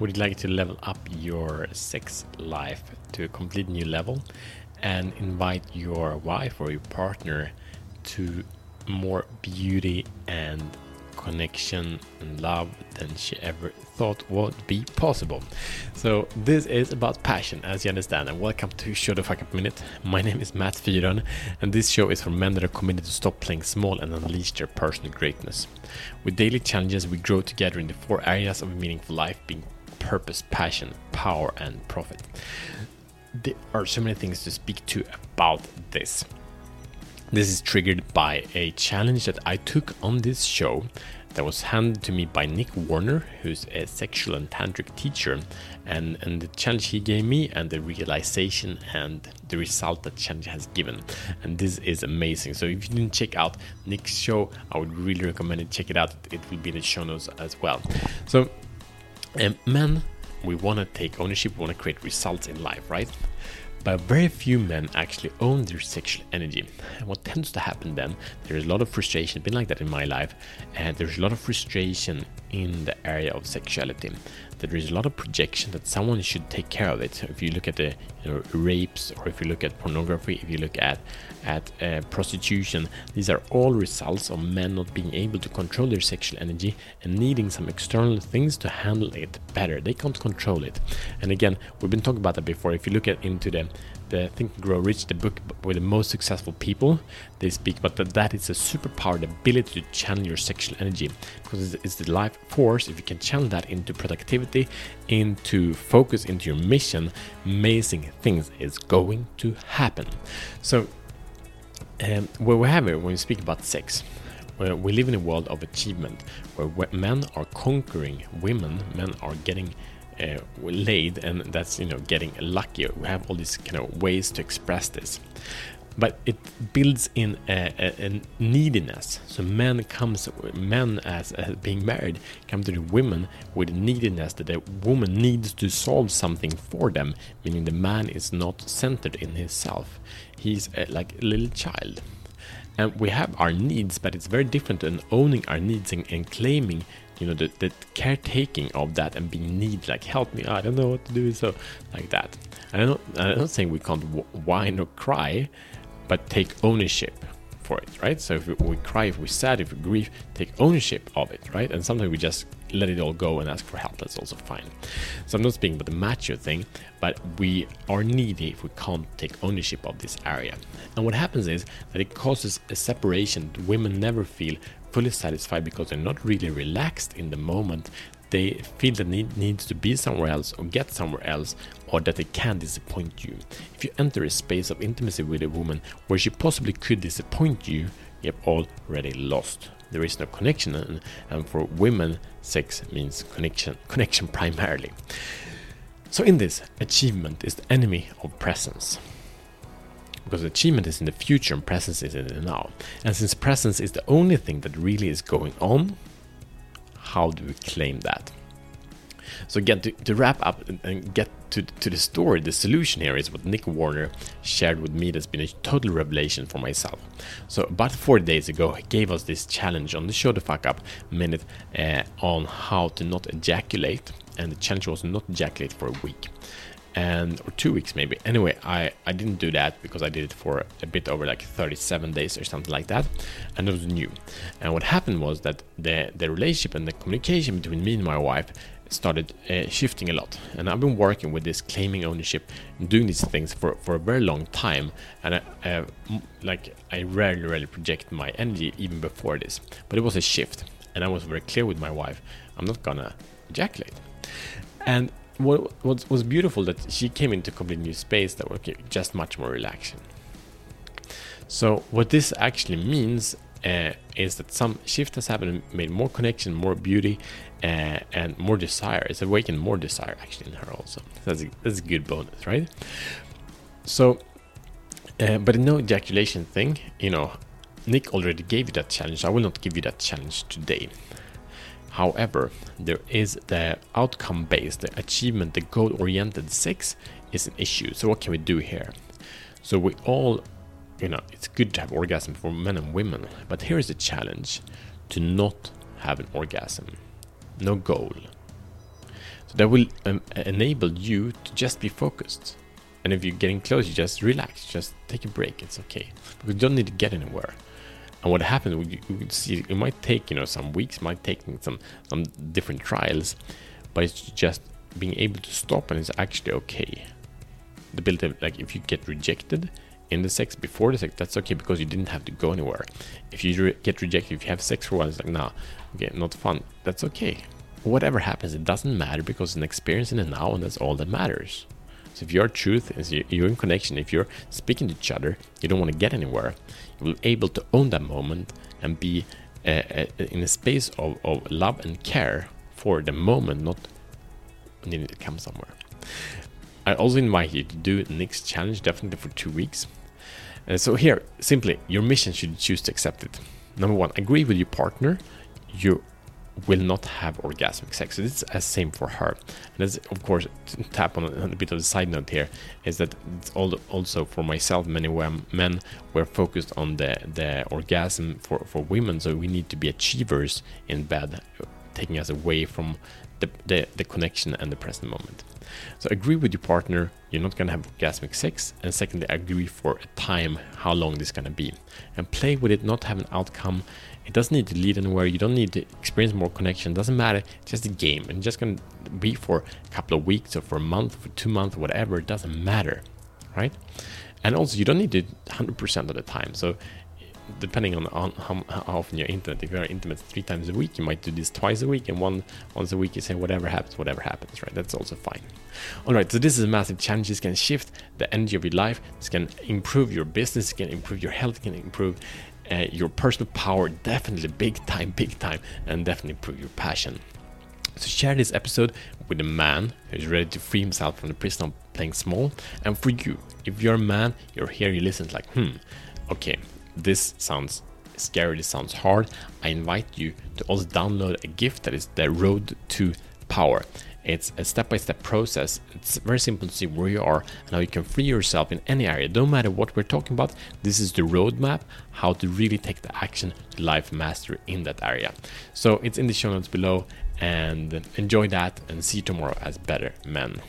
Would you like to level up your sex life to a complete new level and invite your wife or your partner to more beauty and connection and love than she ever thought would be possible. So this is about passion, as you understand, and welcome to Show the Fuck Up Minute. My name is Matt Fyron, and this show is for men that are committed to stop playing small and unleash their personal greatness. With daily challenges, we grow together in the four areas of a meaningful life, being purpose, passion, power, and profit. There are so many things to speak to about this. This is triggered by a challenge that I took on this show that was handed to me by Nick Warner, who's a sexual and tantric teacher, and, and the challenge he gave me and the realization and the result that challenge has given. And this is amazing. So if you didn't check out Nick's show, I would really recommend it. Check it out. It will be in the show notes as well. So um, men, we want to take ownership, we want to create results in life, right? But very few men actually own their sexual energy. And what tends to happen then, there's a lot of frustration, been like that in my life, and there's a lot of frustration in the area of sexuality. That there is a lot of projection that someone should take care of it. If you look at the you know, rapes, or if you look at pornography, if you look at at uh, prostitution, these are all results of men not being able to control their sexual energy and needing some external things to handle it better. They can't control it. And again, we've been talking about that before. If you look at into the the Think and Grow Rich, the book with the most successful people, they speak about that that is a superpower, the ability to channel your sexual energy, because it's the life force. If you can channel that into productivity, into focus, into your mission, amazing things is going to happen. So, um, where we have it when we speak about sex, we live in a world of achievement, where men are conquering women, men are getting uh, laid, and that's you know getting lucky. We have all these kind of ways to express this, but it builds in a, a, a neediness. So men comes men as, as, being married come to the women with neediness that the woman needs to solve something for them, meaning the man is not centered in himself. He's a, like a little child. And we have our needs, but it's very different than owning our needs and, and claiming you know the, the caretaking of that and being need like help me i don't know what to do so like that. And i'm not, I'm not saying we can't whine or cry but take ownership for it right? So if we, we cry if we're sad if we grieve take ownership of it right? And sometimes we just let it all go and ask for help that's also fine so i'm not speaking about the macho thing but we are needy if we can't take ownership of this area and what happens is that it causes a separation women never feel fully satisfied because they're not really relaxed in the moment. They feel the need needs to be somewhere else or get somewhere else, or that they can disappoint you. If you enter a space of intimacy with a woman where she possibly could disappoint you, you have already lost. There is no connection, and, and for women, sex means connection, connection primarily. So, in this, achievement is the enemy of presence because achievement is in the future and presence is in the now. And since presence is the only thing that really is going on, how do we claim that? So again, to, to wrap up and, get to, to the story, the solution here is what Nick Warner shared with me that's been a total revelation for myself. So about 40 days ago, he gave us this challenge on the Show the Fuck Up minute uh, on how to not ejaculate. And the challenge was not ejaculate for a week and or two weeks maybe. Anyway, I I didn't do that because I did it for a bit over like 37 days or something like that, and it was new. And what happened was that the the relationship and the communication between me and my wife started uh, shifting a lot. And I've been working with this claiming ownership and doing these things for, for a very long time. And I, uh, like I rarely, rarely project my energy even before this. But it was a shift, and I was very clear with my wife: I'm not gonna ejaculate. And what, what was beautiful that she came into a completely new space that was just much more relaxing. So what this actually means uh, is that some shift has happened, made more connection, more beauty, uh, and more desire. It's awakened more desire actually in her also. That's a, that's a good bonus, right? So, uh, but no ejaculation thing, you know, Nick already gave you that challenge. I will not give you that challenge today. However, there is the outcome based, the achievement, the goal oriented sex is an issue. So, what can we do here? So, we all, you know, it's good to have orgasm for men and women, but here is the challenge to not have an orgasm. No goal. So that will um, enable you to just be focused. And if you're getting close, you just relax, just take a break. It's okay. Because you don't need to get anywhere. And what happens, you, we see, it might take you know some weeks, might take some some different trials, but it's just being able to stop and it's actually okay. The ability, like if you get rejected in the sex before the sex, that's okay because you didn't have to go anywhere. If you re- get rejected, if you have sex for while, it's like nah, okay, not fun. That's okay. Whatever happens, it doesn't matter because it's an experience in the now, and that's all that matters. So if your truth is you're in connection, if you're speaking to each other, you don't want to get anywhere, you will be able to own that moment and be uh, uh, in a space of, of love and care for the moment, not needing to come somewhere. I also invite you to do Nick's challenge definitely for two weeks. Uh, so here, simply, your mission should choose to accept it. Number one, agree with your partner. You will not have orgasmic sex. So it's the same for her. And that's of course tap on a, a, bit of a side note here is that it's also for myself. Many men were focused on the the orgasm for for women, so we need to be achievers in bed, taking us away from the, the, the connection and the present moment. So agree with your partner, you're not gonna have orgasmic sex, and secondly, agree for a time how long this is gonna be. And play with it, not have an outcome. It doesn't need to lead anywhere, you don't need to experience more connection, doesn't matter, it's just a game. And just gonna be for a couple of weeks or for a month, for two months, whatever, it doesn't matter. Right? And also you don't need it 100% of the time. So depending on, on how, how, often you're intimate. If you're intimate three times a week, you might do this twice a week, and one once a week you say whatever happens, whatever happens, right? That's also fine. All right, so this is a massive challenge. This can shift the energy of your life. This can improve your business. It can improve your health. It can improve uh, your personal power. Definitely big time, big time, and definitely improve your passion. So share this episode with a man who's ready to free himself from the prison of playing small. And for you, if you're a man, you're here, you listen like, hmm, okay, this sounds scary, this sounds hard, I invite you to also download a gift that is the Road to Power. It's a step by step process. It's very simple to see where you are and how you can free yourself in any area. No matter what we're talking about, this is the roadmap how to really take the action to life mastery in that area. So it's in the show notes below and enjoy that and see you tomorrow as better men.